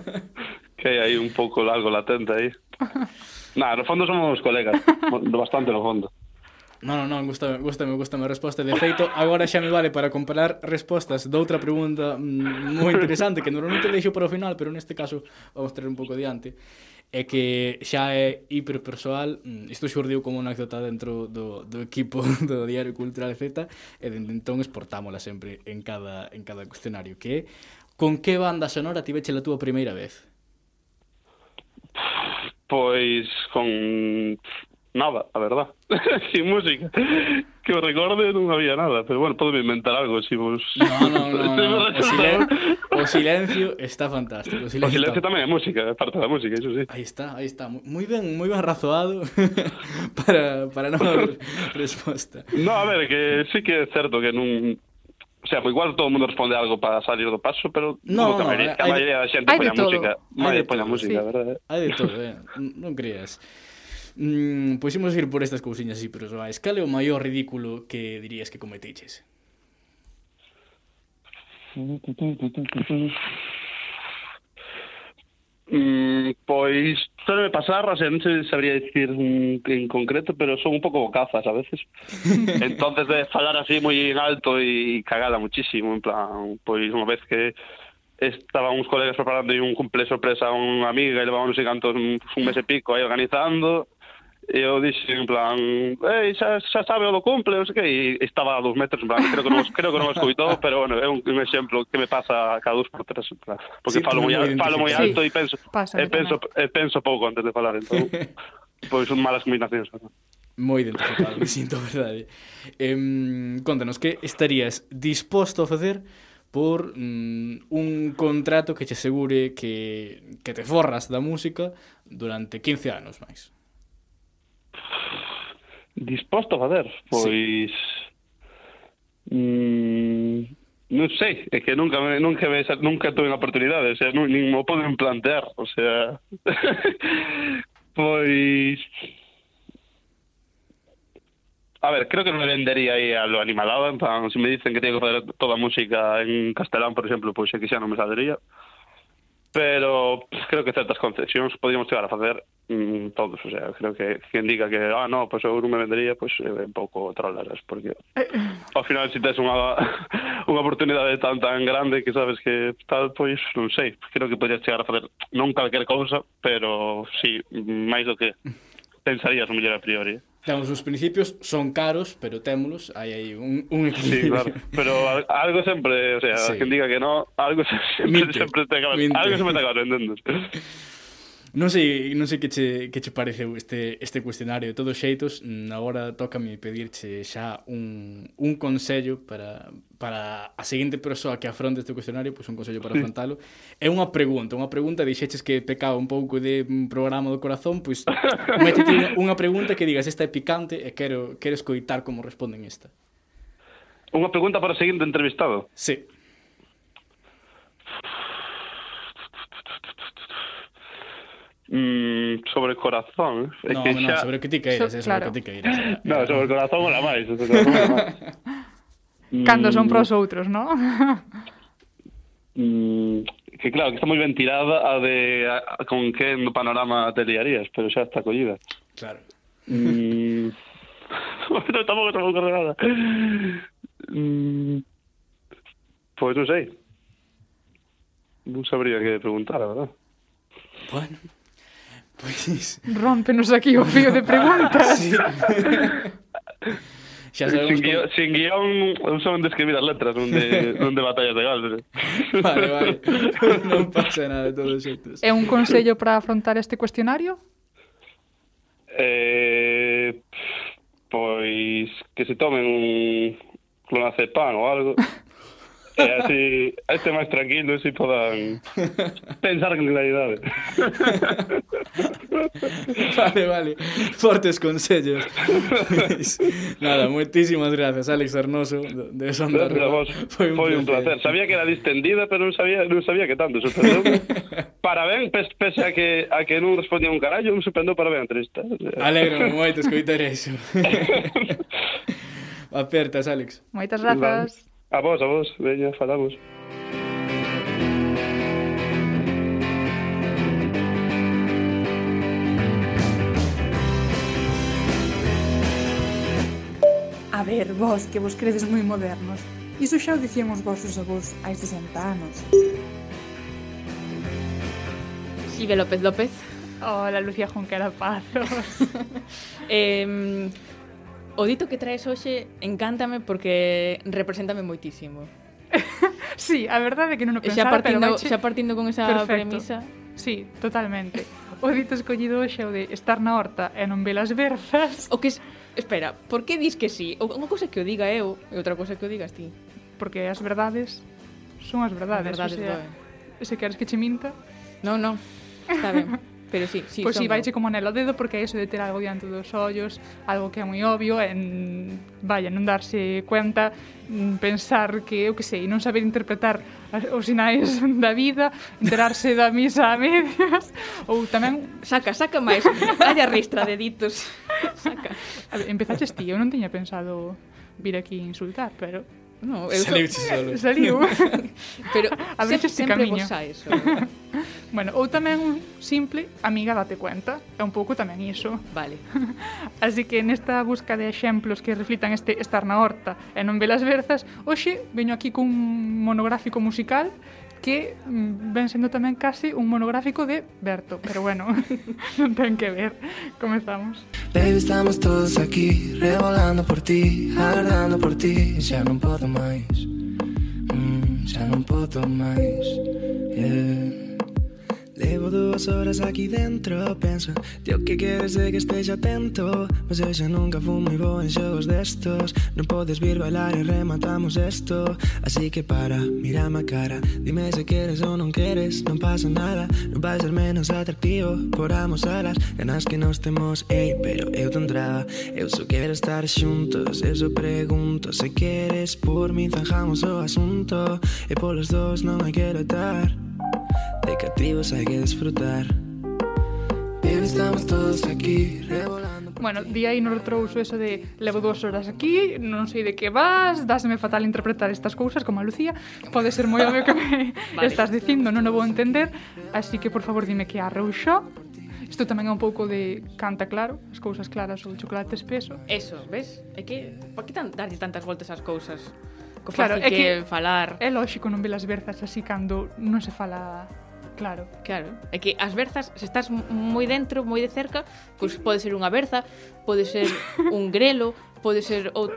que hai un pouco algo latente aí. Nah, no fondo somos colegas, bastante no fondo. Non, non, non, gustame, gustame, gustame a resposta. De feito, agora xa me vale para comparar respostas doutra pregunta mm, moi interesante que normalmente deixo para o final, pero neste caso vamos traer un pouco diante é que xa é hiperpersoal mm, isto xurdiu como unha anécdota dentro do, do equipo do Diario Cultural Z e dende entón exportámola sempre en cada, en cada cuestionario que é con que banda sonora tiveche a túa primeira vez? Pois con nada, a verdad. Sin música. Que o recorde non había nada, pero bueno, podo inventar algo si vos... No, no, no, no. O, silen... o silencio está fantástico. O silencio, o silencio está... tamén é música, é parte da música, eso sí. Aí está, aí está. Moi ben, moi ben razoado para, para non haber resposta. No, a ver, que sí que é certo que non O sea, igual todo o mundo responde algo para salir do paso, pero no, no, maioría, que a maioría da xente poña música. Maioría poña música, sí. verdade? Eh. Hai de todo, eh? non creas. Mm, pois imos ir por estas cousiñas así, pero soa, escala o maior ridículo que dirías que cometeches? Mm, pois suele pasar, o sea, non se sabría dicir un, en concreto, pero son un pouco bocazas a veces. Entonces de falar así moi en alto e cagala muchísimo, en plan, pois unha vez que estaban uns colegas preparando un cumple sorpresa a unha amiga e sei cantos un, un mes e pico aí organizando E eu dixen en plan, ei, xa, xa sabe o do cumple, non sei que, e estaba a dos metros, en plan, creo que non, creo que non escoitou, pero bueno, é un, un exemplo que me pasa cada dos por tres, en plan, porque sí, falo moi falo moi alto sí. e penso, e penso, e penso pouco antes de falar, entón, pois son malas combinacións. ¿no? Moi identificado, me sinto verdade. Eh, contanos, que estarías disposto a facer por mm, un contrato que te asegure que, que te forras da música durante 15 anos máis? Disposto a fazer? Pois... Sí. Mm, non sei, é que nunca me, nunca me, nunca tuve a oportunidade, o sea, non, nin mo poden plantear, o sea... pois... A ver, creo que non me vendería aí a lo animalado, en plan, se si me dicen que teño que fazer toda a música en castelán, por exemplo, pois é que xa non me saldría. Uh pero pues, creo que certas concesións podíamos chegar a facer mm, todos, o sea, creo que quen diga que, ah, no, pois pues, eu non me vendería, pois pues, é un pouco trolaras, porque ao final se si tes unha, unha oportunidade tan tan grande que sabes que tal, pois, non sei, creo que podrías chegar a facer non calquer cousa, pero si sí, máis do que pensarías o mellor a priori. Temos os principios, son caros, pero témolos, hai aí un, un Sí, equilibrio. claro, pero al- algo sempre, o sea, Sí. sí. diga que no, algo sempre, Minte, sempre acabas, minte. algo sempre te acabas vendendo. Non sei, non sei que che, que che pareceu este, este cuestionario. De todos xeitos, mm, agora tócame pedirche xa un, un consello para, para a seguinte persoa que afronte este cuestionario, pois pues un consello para sí. afrontalo. É unha pregunta, unha pregunta, dixeches que pecaba un pouco de un programa do corazón, pois pues, metete unha pregunta que digas, esta é picante e quero, quero escoitar como responden esta. Unha pregunta para o seguinte entrevistado? Sí. Mm, sobre corazón é no, que no, xa... sobre o que ti queiras, so, claro. sobre o que ti queiras. No, sobre o corazón era máis, sobre o corazón máis. Cando son pros outros, non? mm, que claro, que está moi ben tirada a de a, a, con que no panorama te liarías, pero xa está collida. Claro. Mm, no, tampouco se me ocorre nada. Mm, pois non sei. Non sabría que preguntar, a verdad. Bueno. Pois... Rompenos aquí o fío de preguntas. sí. Xa sabemos sin, guión, como... sin guión, eu son de escribir as letras, non de, non de batallas de gal. Eh. vale, vale. non pasa nada de todos xeitos. É un consello para afrontar este cuestionario? Eh, pois que se tomen un clonazepam ou algo. E así, este máis tranquilo e si podan pensar con claridade. vale, vale. Fortes consellos. Nada, moitísimas gracias, Alex Arnoso, de Sonda Vos, Foi un, Foi un placer. Sabía que era distendida, pero non sabía, non sabía que tanto. Sorprendeu. parabén, pes, pese a que, a que non respondía un carallo, un sorprendeu parabén a entrevista. Alegro moito escoitar iso. Apertas, Alex. Moitas grazas. Vale. A vos, a vos. Veña, falamos. A ver, vos, que vos credes moi modernos. Iso xa o dicían os vosos avós hai 60 anos. Xive López López. Hola, Lucía Junquera Pazos. Eh, O dito que traes hoxe encántame porque represéntame moitísimo. sí, a verdade é que non o pensaba, xa partindo, pero... Che... Xa partindo con esa Perfecto. premisa... Sí, totalmente. O dito escollido hoxe é o de estar na horta e non velas berzas. O que es... Espera, por que dis que sí? O, unha cousa que o diga eu e outra cousa que o digas ti. Porque as verdades son as verdades. As verdades, o sea, se queres que che minta... Non, non, está ben. Pero sí, sí, Pois si vaiche como anel ao dedo porque é iso de ter algo diante dos ollos, algo que é moi obvio, en, vaya, non darse cuenta, mm, pensar que, eu que sei, non saber interpretar os sinais da vida, enterarse da misa a medias, ou tamén... Saca, saca máis, haya ristra de ditos. Saca. A ver, empezaches ti, eu non tiña pensado vir aquí insultar, pero... No, eu Saliu so... solo. Saliu. Pero Abriche sempre, sempre vos sai bueno, ou tamén un simple amiga date cuenta. É un pouco tamén iso. Vale. Así que nesta busca de exemplos que reflitan este estar na horta e non velas verzas, hoxe veño aquí cun monográfico musical que mm, ven sendo tamén casi un monográfico de Berto, pero bueno, non ten que ver. Comezamos. Baby, estamos todos aquí, revolando por ti, agardando por ti, xa non podo máis. Mm, xa non podo máis. Yeah. Levo dúas horas aquí dentro, penso Ti o que queres é que estexa atento? Mas eu xa nunca fui moi bo en xogos destos Non podes vir bailar e rematamos esto. Así que para, mirame a cara. Dime se queres ou non queres, non pasa nada. Non vai ser menos atractivo por amos alas. Ganas que nos temos, ei, pero eu te entraba. Eu só quero estar xuntos, eu só pregunto. Se queres por mí zanjamos o asunto. E polos dos non hai que lotar de cativos hay que disfrutar. Bien, estamos todos aquí revolando. Bueno, di aí nos trouxo eso de levo dúas horas aquí, non sei de que vas, dáseme fatal interpretar estas cousas como a Lucía, pode ser moi obvio que me vale. estás dicindo, non o vou entender, así que por favor dime que arrouxo, Isto tamén é un pouco de canta claro, as cousas claras ou chocolate espeso. Eso, ves? É que, pa que tan, darlle tantas voltas ás cousas? Co claro, é que, que falar... É lóxico non velas berzas así cando non se fala Claro. Claro. É que as berzas, se estás moi dentro, moi de cerca, pois pode ser unha berza, pode ser un grelo, pode ser out,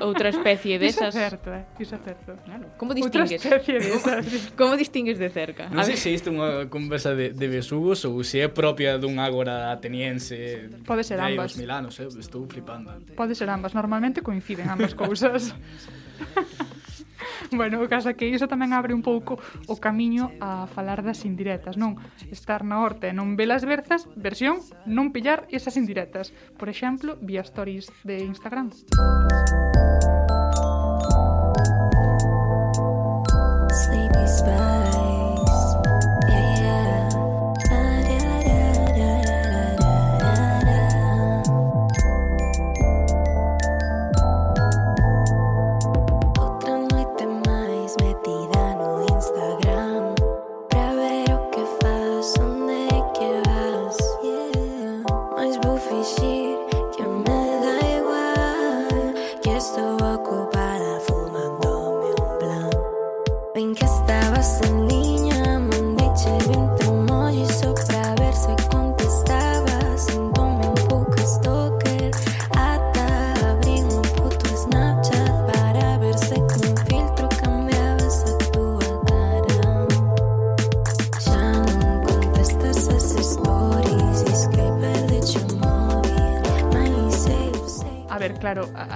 outra especie desas. Iso é certo, eh? Iso é certo. Claro. Como distingues? Outra especie desas. Como distingues de cerca? Non sei se isto é unha conversa de, de besugos ou se é propia dun ágora ateniense. Pode ser ambas. Hai 2000 anos, eh? estou flipando. Pode ser ambas. Normalmente coinciden ambas cousas. bueno, o caso que iso tamén abre un pouco o camiño a falar das indirectas, non? Estar na horta e non velas berzas, versión non pillar esas indirectas. Por exemplo, vía stories de Instagram. Música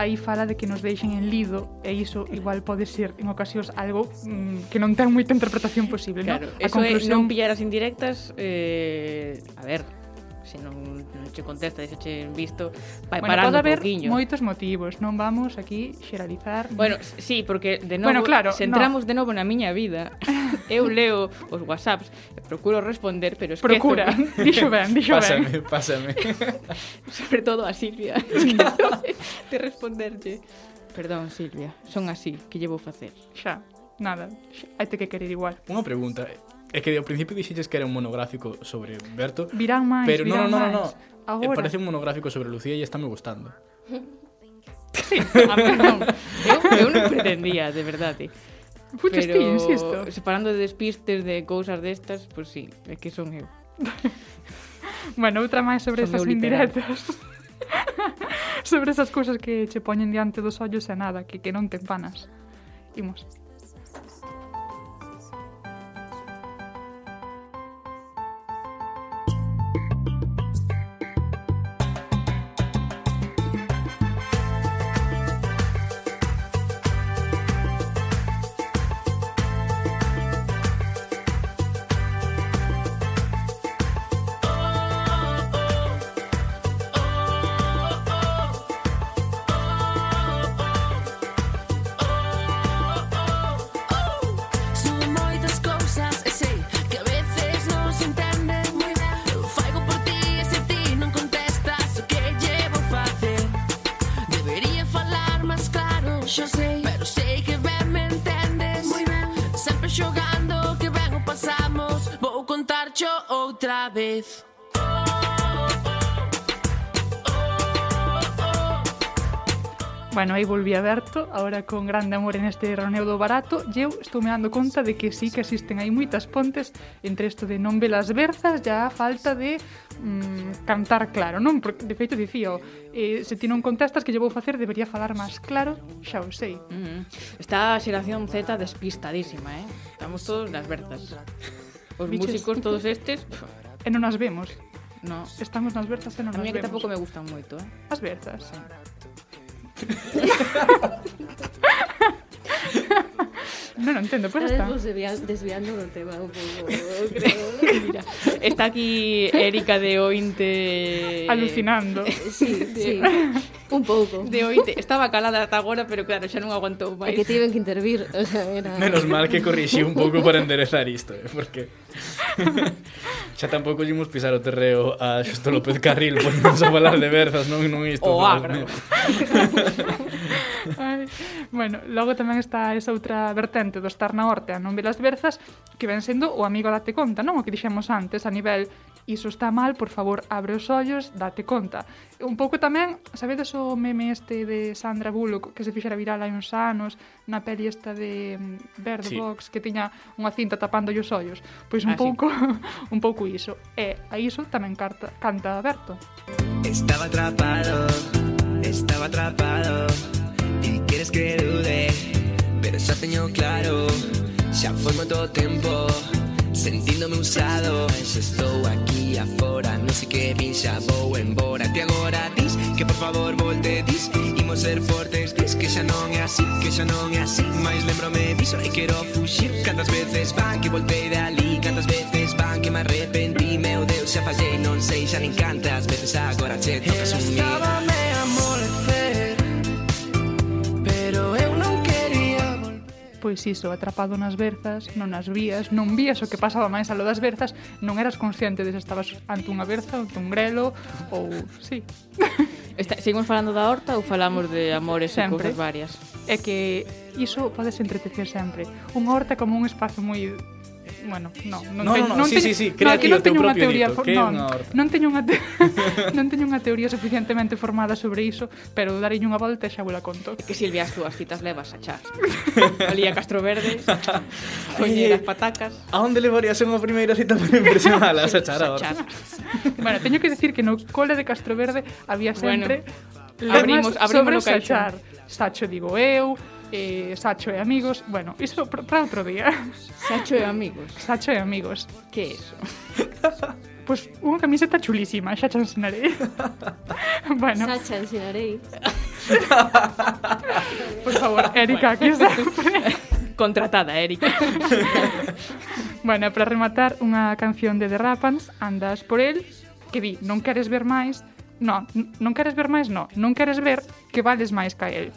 aí fala de que nos deixen en lido e iso igual pode ser en ocasións algo mm, que non ten moita interpretación posible, claro, non? A eso conclusión... é non pillar as indirectas eh, contesta, dixo che visto, vai bueno, parando pode haber poquinho. moitos motivos, non vamos aquí xeralizar. Bueno, sí, porque de novo, bueno, claro, se entramos no. de novo na miña vida, eu leo os WhatsApps, procuro responder, pero esquezo. Procura, dixo ben, dixo ben. Pásame, pásame. Sobre todo a Silvia, esquezo de responderlle. Perdón, Silvia, son así, que llevo facer? Xa, nada, xa, hai te que querer igual. Unha pregunta, É que ao principio dixeches que era un monográfico sobre Berto. Virán máis, Pero non, non, non, non. Agora. Eh, parece un monográfico sobre Lucía e está me gustando. a mí non. Eu, eu non pretendía, de verdade. Eh. Puto Pero, estín, insisto. Separando de despistes de cousas destas, pois pues, sí, é que son eu. bueno, outra máis sobre esas indirectas. sobre esas cousas que che poñen diante dos ollos e nada, que, que non te empanas. Imos. vez. Bueno, aí volví aberto, agora con grande amor en este roneo do barato, e eu estou me dando conta de que sí que existen aí moitas pontes entre isto de non velas berzas e a falta de mm, cantar claro, non? Porque, de feito, dicía, eh, se ti non contestas que lle vou facer, debería falar máis claro, xa o sei. Mm -hmm. Está a xeración Z despistadísima, eh? Estamos todos nas berzas. Os Biches. músicos todos estes... Pff e non as vemos. No. Estamos nas berzas e non a as vemos. A mí que tampouco me gustan moito, eh? As berzas. Sí. non o entendo, pois pues está. Desviando, desviando do tema un pouco, creo. Mira, está aquí Erika de Ointe... Alucinando. Sí, sí, un pouco. De Ointe. Estaba calada ata agora, pero claro, xa non aguantou máis. É que tiven que intervir. O sea, era... Menos mal que corrixi un pouco para enderezar isto, eh, porque... xa tampouco lle pisar o terreo a Xusto López Carril, pois non a falar de berzas, non, non isto. O agro. Ai, bueno, logo tamén está esa outra vertente do estar na horta non ver as berzas, que ven sendo o amigo date conta, non? O que dixemos antes a nivel iso está mal, por favor, abre os ollos, date conta. Un pouco tamén, sabedes o meme este de Sandra Bullock que se fixera viral hai uns anos na peli esta de mm, Bird sí. Box que tiña unha cinta tapando os ollos? Pois un ah, pouco sí. un pouco iso. E a iso tamén carta, canta Berto. Estaba atrapado estaba atrapado. Y quieres que dude, pero ya tengo claro, ya fue todo tiempo, sentíndome usado, estou aquí afora, non sei que me vou embora, te agora dis que por favor volte dis, imos ser fortes dis que xa non é así, que xa non é así, mais lembrome diso e quero fuxir, cantas veces van que voltei ali cantas veces van que me arrepentí, meu Deus, xa fallei, non sei xa nin cantas veces agora che tocas un mí. pois iso, atrapado nas berzas, non nas vías, non vías o que pasaba máis alo das berzas, non eras consciente de se estabas ante unha berza, ante un grelo, ou... sí. Está, seguimos falando da horta ou falamos de amores sempre. e cousas varias? É que iso podes entretecer sempre. Unha horta como un espazo moi bueno, no, non, no, teño, no, no, non sí, teño, sí, sí, crea no, aquí non teño unha teoría, dito, non, non teño unha te, non teño unha teoría suficientemente formada sobre iso, pero darei unha volta e xa vos la conto. É que Silvia as túas citas levas a chas. Olía Castro Verde, coñer eh, as patacas. A onde levarías unha primeira cita para impresionala a char agora? bueno, teño que decir que no cole de Castro Verde había sempre bueno, abrimos, abrimos sobre sachar. Sacho digo eu, eh, Sacho e amigos. Bueno, iso para outro día. Sacho e amigos. Sacho e amigos. Que é iso? Pois pues, unha camiseta chulísima, xa te ensinarei. bueno. Xa xa ensinarei. Por favor, Erika, aquí está. Contratada, Erika. bueno, para rematar, unha canción de The Rapans, Andas por el, que di, non queres ver máis, no, non queres ver máis, no, non queres ver que vales máis ca el.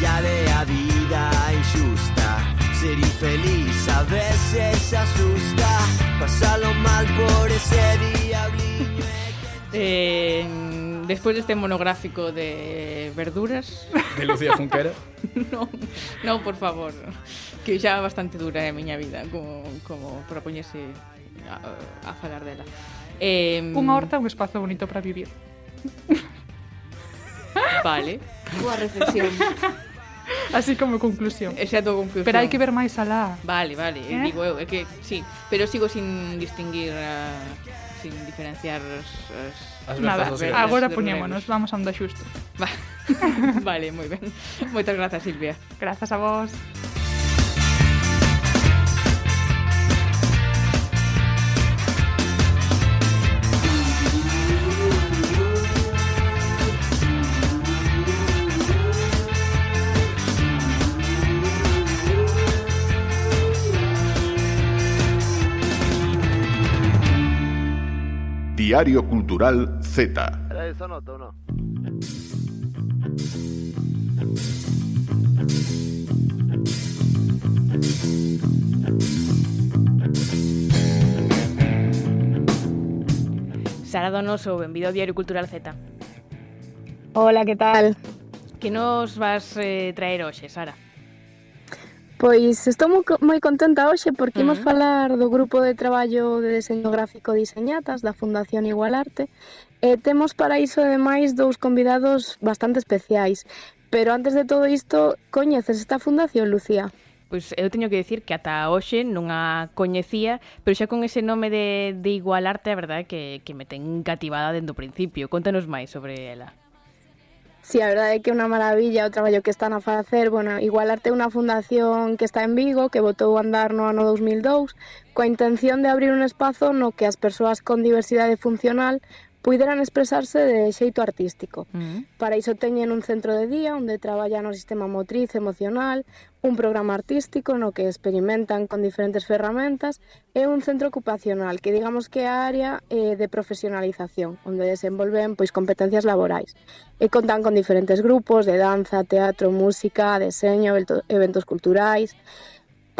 de a vida injusta. Ser infeliz a veces asusta. Pasalo mal por ese diablillo. eh, despois deste monográfico de verduras. De Lucía Junquera? Non, no, por favor. Que xa bastante dura eh, é a miña vida como, como para poñerse a, a falar dela eh, unha horta é un espazo bonito para vivir. Vale. Boa reflexión. Así como conclusión. Esa é a tua conclusión. Pero hai que ver máis alá. Vale, vale, eh? digo eu, é que sí, pero sigo sin distinguir uh, sin diferenciar eh, as, as... as Nada, as verdes, agora poñémonos, vamos a onda xusto. Va. vale, moi ben. Moitas grazas, Silvia. Grazas a vos. Diario Cultural Z. Era eso nota, ¿o no? Sara Donoso, benvido ao Diario Cultural Z. Hola, que tal? Que nos vas eh, traer hoxe, Sara? Pois estou moi, moi contenta hoxe porque imos uh -huh. falar do grupo de traballo de deseño gráfico Diseñatas da Fundación Igualarte e temos para iso ademais dous convidados bastante especiais. Pero antes de todo isto, coñeces esta fundación, Lucía? Pois eu teño que dicir que ata hoxe non a coñecía, pero xa con ese nome de, de Igualarte, a verdade que, que me ten cativada dentro o principio. Contanos máis sobre ela. Si, sí, a verdade é que é unha maravilla o traballo que están a facer. Bueno, igualarte unha fundación que está en Vigo, que votou a andar no ano 2002, coa intención de abrir un espazo no que as persoas con diversidade funcional poideran expresarse de xeito artístico. Uh -huh. Para iso teñen un centro de día onde traballan o sistema motriz emocional, un programa artístico no que experimentan con diferentes ferramentas e un centro ocupacional, que digamos que é a área eh, de profesionalización, onde desenvolven pois competencias laborais. E contan con diferentes grupos de danza, teatro, música, deseño, eventos culturais,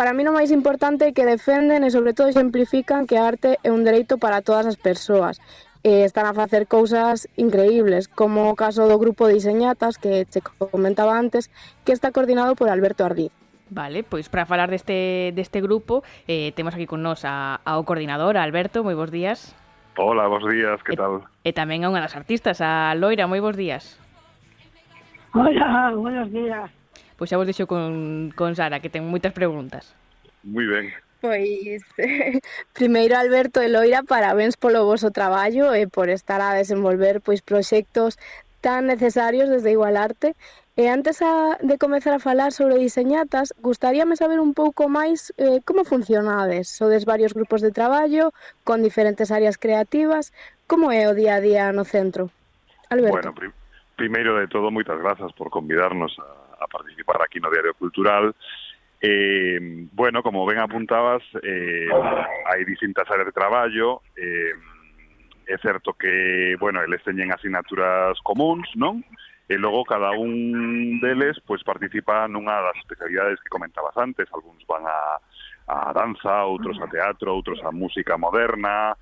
para mí o máis importante é que defenden e sobre todo exemplifican que a arte é un dereito para todas as persoas e están a facer cousas increíbles, como o caso do grupo de Diseñatas que che comentaba antes, que está coordinado por Alberto Ardiz. Vale, pois para falar deste, deste grupo eh, temos aquí con nós a, ao coordinador, a Alberto, moi bons días. Hola, bons días, que tal? E, e tamén a unha das artistas, a Loira, moi bons días. Hola, buenos días. Pois xa vos deixo con, con Sara, que ten moitas preguntas. Moi ben. Pois, primeiro Alberto e Loira, parabéns polo voso traballo e por estar a desenvolver pois proxectos tan necesarios desde Igualarte. E antes a, de comezar a falar sobre diseñatas, gustaríame saber un pouco máis eh, como funcionades. Sodes varios grupos de traballo, con diferentes áreas creativas. Como é o día a día no centro? Alberto. Bueno, prim primeiro de todo, moitas grazas por convidarnos a, a participar aquí no Diario Cultural. Eh, Eh, bueno, como ben apuntabas, eh, hai distintas áreas de traballo, eh, é certo que, bueno, eles teñen asignaturas comuns, non? E logo cada un deles pois participa nunha das especialidades que comentabas antes, algúns van a, a danza, outros a teatro, outros a música moderna,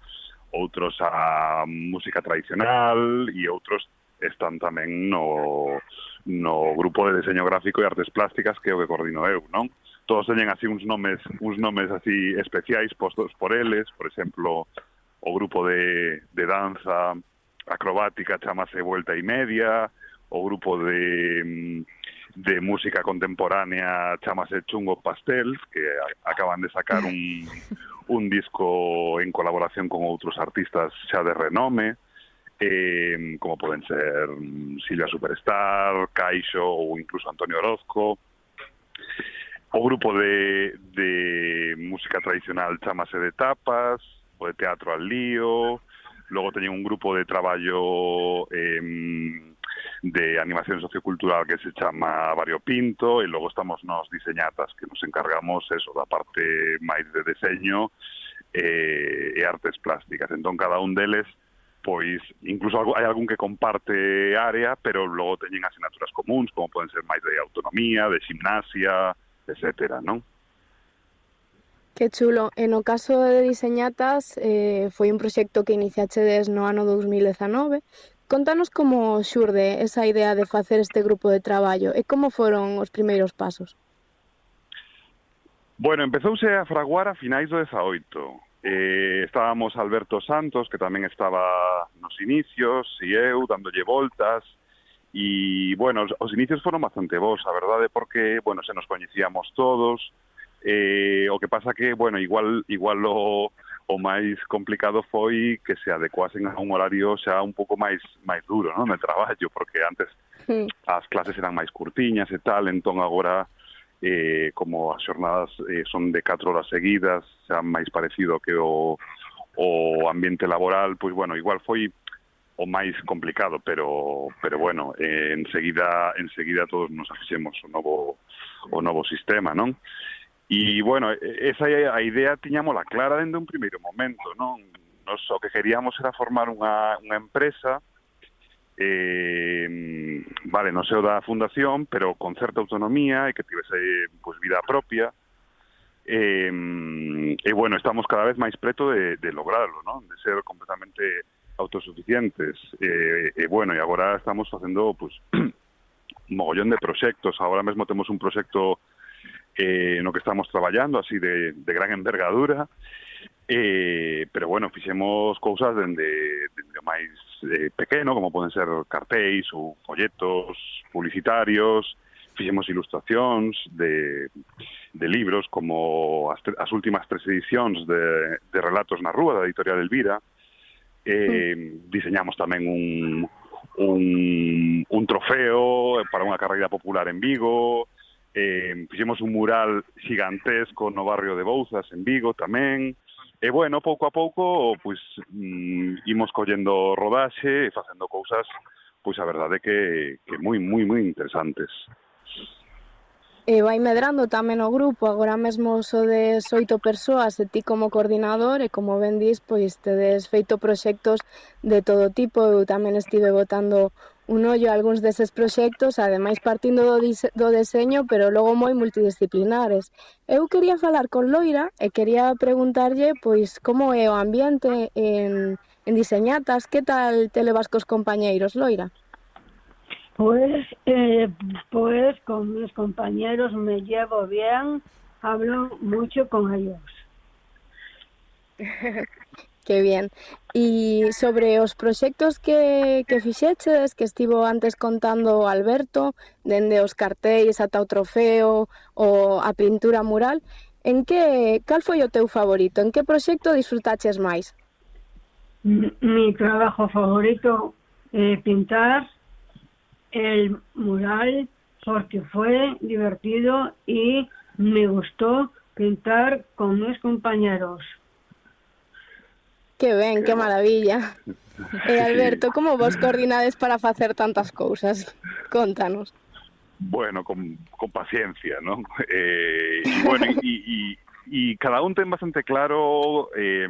outros a música tradicional e outros están tamén no, no grupo de diseño gráfico e artes plásticas que é o que coordino eu, non? todos teñen así uns nomes, uns nomes así especiais postos por eles, por exemplo, o grupo de, de danza acrobática chamase Vuelta e Media, o grupo de, de música contemporánea chamase Chungo Pastel, que acaban de sacar un, un disco en colaboración con outros artistas xa de renome, eh, como poden ser mm, Silvia Superstar, Caixo ou incluso Antonio Orozco, O grupo de, de música tradicional chamase de tapas, o de teatro al lío, logo teñen un grupo de traballo eh, de animación sociocultural que se chama Variopinto e logo estamos nos diseñatas que nos encargamos eso da parte máis de deseño eh, e artes plásticas. Entón cada un deles pois incluso hai algún que comparte área, pero logo teñen asignaturas comuns, como poden ser máis de autonomía, de gimnasia, etcétera, non? Que chulo. E no caso de Diseñatas, eh, foi un proxecto que iniciachedes no ano 2019. Contanos como xurde esa idea de facer este grupo de traballo e como foron os primeiros pasos. Bueno, empezouse a fraguar a finais do 18. Eh, estábamos Alberto Santos, que tamén estaba nos inicios, e eu dándolle voltas, E, bueno, os, os inicios foron bastante bons, a verdade, porque, bueno, se nos coñecíamos todos, eh, o que pasa que, bueno, igual, igual o, o máis complicado foi que se adecuasen a un horario xa un pouco máis máis duro, non, de traballo, porque antes sí. as clases eran máis curtiñas e tal, entón agora eh, como as xornadas eh, son de 4 horas seguidas, xa máis parecido que o, o ambiente laboral, pois bueno, igual foi o máis complicado, pero pero bueno, eh, enseguida enseguida todos nos afixemos o novo o novo sistema, non? E bueno, esa a idea tiñámola clara dende un primeiro momento, non? Nos o que queríamos era formar unha unha empresa eh, vale, no seo da fundación, pero con certa autonomía e que tivese pues, vida propia. Eh, e eh, eh, bueno, estamos cada vez máis preto de, de lograrlo, ¿no? de ser completamente autosuficientes. E, e bueno, e agora estamos facendo pues, un mogollón de proxectos. Agora mesmo temos un proxecto eh, no que estamos traballando, así de, de gran envergadura, eh, pero bueno, fixemos cousas dende, dende máis eh, pequeno, como poden ser cartéis ou folletos publicitarios, fixemos ilustracións de, de libros como as, as últimas tres edicións de, de Relatos na Rúa da editorial Elvira, eh, diseñamos tamén un, un, trofeo para unha carreira popular en Vigo, eh, un mural gigantesco no barrio de Bouzas en Vigo tamén, E bueno, pouco a pouco, pois mm, imos collendo rodaxe e facendo cousas, pois a verdade que, que moi, moi, moi interesantes. E vai medrando tamén o grupo, agora mesmo sodes oito persoas e ti como coordinador e como ben dis, pois tedes feito proxectos de todo tipo, eu tamén estive votando un ollo a algúns deses proxectos, ademais partindo do, do deseño, pero logo moi multidisciplinares. Eu quería falar con Loira e quería preguntarlle pois como é o ambiente en, en diseñatas, que tal te levas cos compañeiros, Loira? Pues, eh, pues con mis compañeros me llevo bien, hablo mucho con ellos. Qué bien. E sobre os proxectos que, que fixeches, que estivo antes contando Alberto, dende os cartéis ata o trofeo ou a pintura mural, en que, cal foi o teu favorito? En que proxecto disfrutaches máis? Mi, mi trabajo favorito é eh, pintar el mural porque fue divertido y me gustó pintar con mis compañeros. Que ben, que maravilla. E Alberto, como vos coordinades para facer tantas cousas? Contanos. Bueno, con, con paciencia, ¿no? Eh, y bueno, y, y, y cada un ten bastante claro eh,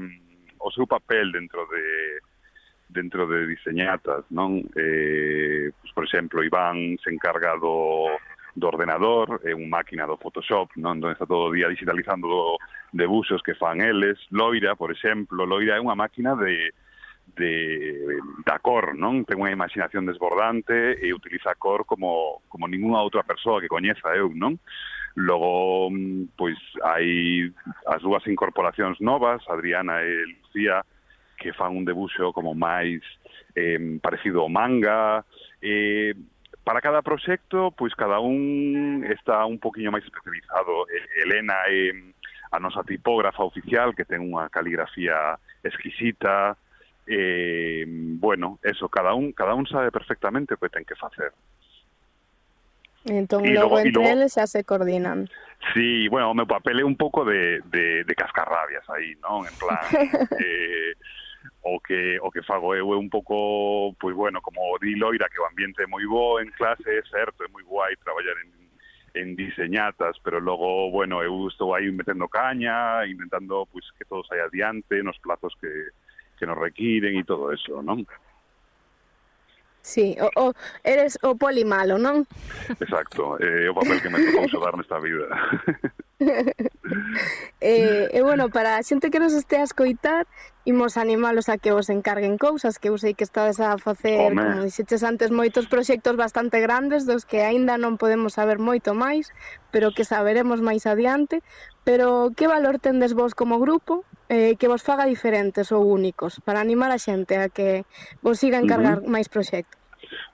o seu papel dentro de dentro de diseñatas, non? Eh, pois, por exemplo, Iván se encarga do, do ordenador, é un máquina do Photoshop, non? Donde está todo o día digitalizando debuxos que fan eles. Loira, por exemplo, Loira é unha máquina de, de da cor, non? Ten unha imaginación desbordante e utiliza a cor como como ningunha outra persoa que coñeza eu, non? Logo, mm, pois hai as dúas incorporacións novas, Adriana e Lucía, que fan un debuxo como máis eh, parecido ao manga, eh, para cada proxecto, pois cada un está un poquinho máis especializado. Elena é a nosa tipógrafa oficial, que ten unha caligrafía exquisita, eh, bueno, eso, cada un, cada un sabe perfectamente o que ten que facer. Entón, logo, logo, entre logo, eles xa se coordinan. Sí, bueno, o meu papel é un pouco de, de, de cascarrabias aí, non? En plan, eh, o que o que fago eu é un pouco, pois bueno, como di Loira, que o ambiente é moi bo en clase, é certo, é moi guai traballar en, en diseñatas, pero logo, bueno, eu estou aí metendo caña, intentando pois que todo saia adiante nos plazos que, que nos requiren e todo eso, non? Sí, o, o eres o poli malo, non? Exacto, é eh, o papel que me tocou dar nesta vida. eh, e bueno, para a xente que nos este a escoitar, imos animalos a que vos encarguen cousas, que eu sei que estades a facer, Home. como dixetes antes, moitos proxectos bastante grandes dos que aínda non podemos saber moito máis, pero que saberemos máis adiante. Pero que valor tendes vos como grupo eh, que vos faga diferentes ou únicos para animar a xente a que vos siga encargar uh -huh. máis proxectos?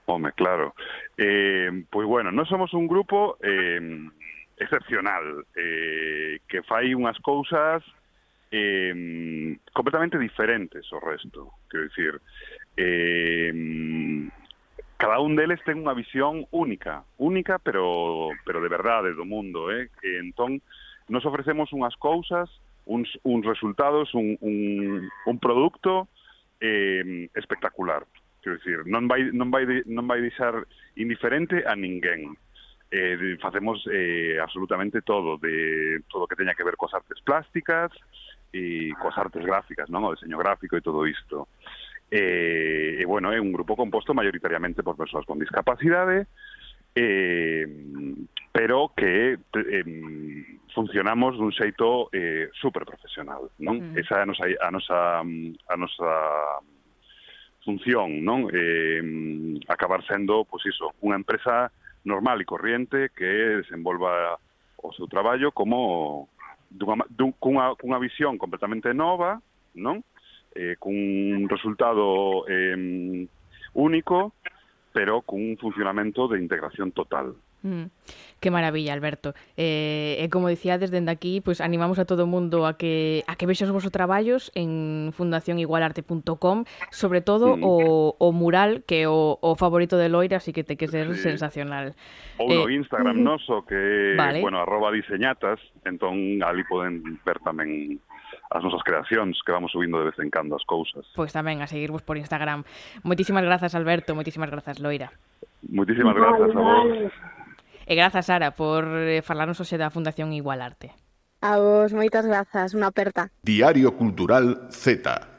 Home, claro. Eh, pois bueno, non somos un grupo eh, excepcional eh, que fai unhas cousas eh, completamente diferentes ao resto. Quero dicir, eh, cada un deles ten unha visión única, única pero pero de verdade do mundo, eh? E entón nos ofrecemos unhas cousas, uns uns resultados, un un un produto eh espectacular. Quero dicir, non vai non vai non vai deixar indiferente a ninguén. Eh, facemos eh, absolutamente todo, de todo que teña que ver coas artes plásticas, e coas artes gráficas, non? O diseño gráfico e todo isto. E, eh, e bueno, é un grupo composto maioritariamente por persoas con discapacidade, eh, pero que eh, funcionamos dun xeito eh, super profesional, non? Mm. Esa é a nosa, a nosa, a nosa función, non? Eh, acabar sendo, pois iso, unha empresa normal e corriente que desenvolva o seu traballo como dunha, dun, cunha, cunha visión completamente nova, non? Eh, cun resultado eh, único, pero cun funcionamento de integración total. Mm. Que maravilla, Alberto. Eh, e como dicía desde aquí, pues animamos a todo o mundo a que a que vexas os vosos traballos en fundacionigualarte.com, sobre todo mm. o, o mural que o, o favorito de Loira, así que te que ser sí. sensacional. Ou no eh, Instagram noso que vale. bueno, arroba diseñatas, entón ali poden ver tamén as nosas creacións que vamos subindo de vez en cando as cousas. Pois tamén a seguirvos por Instagram. Moitísimas grazas Alberto, moitísimas grazas Loira. Moitísimas grazas a vos. E grazas, Sara, por eh, falarnos hoxe da Fundación Igualarte. A vos, moitas grazas, unha aperta. Diario Cultural Z.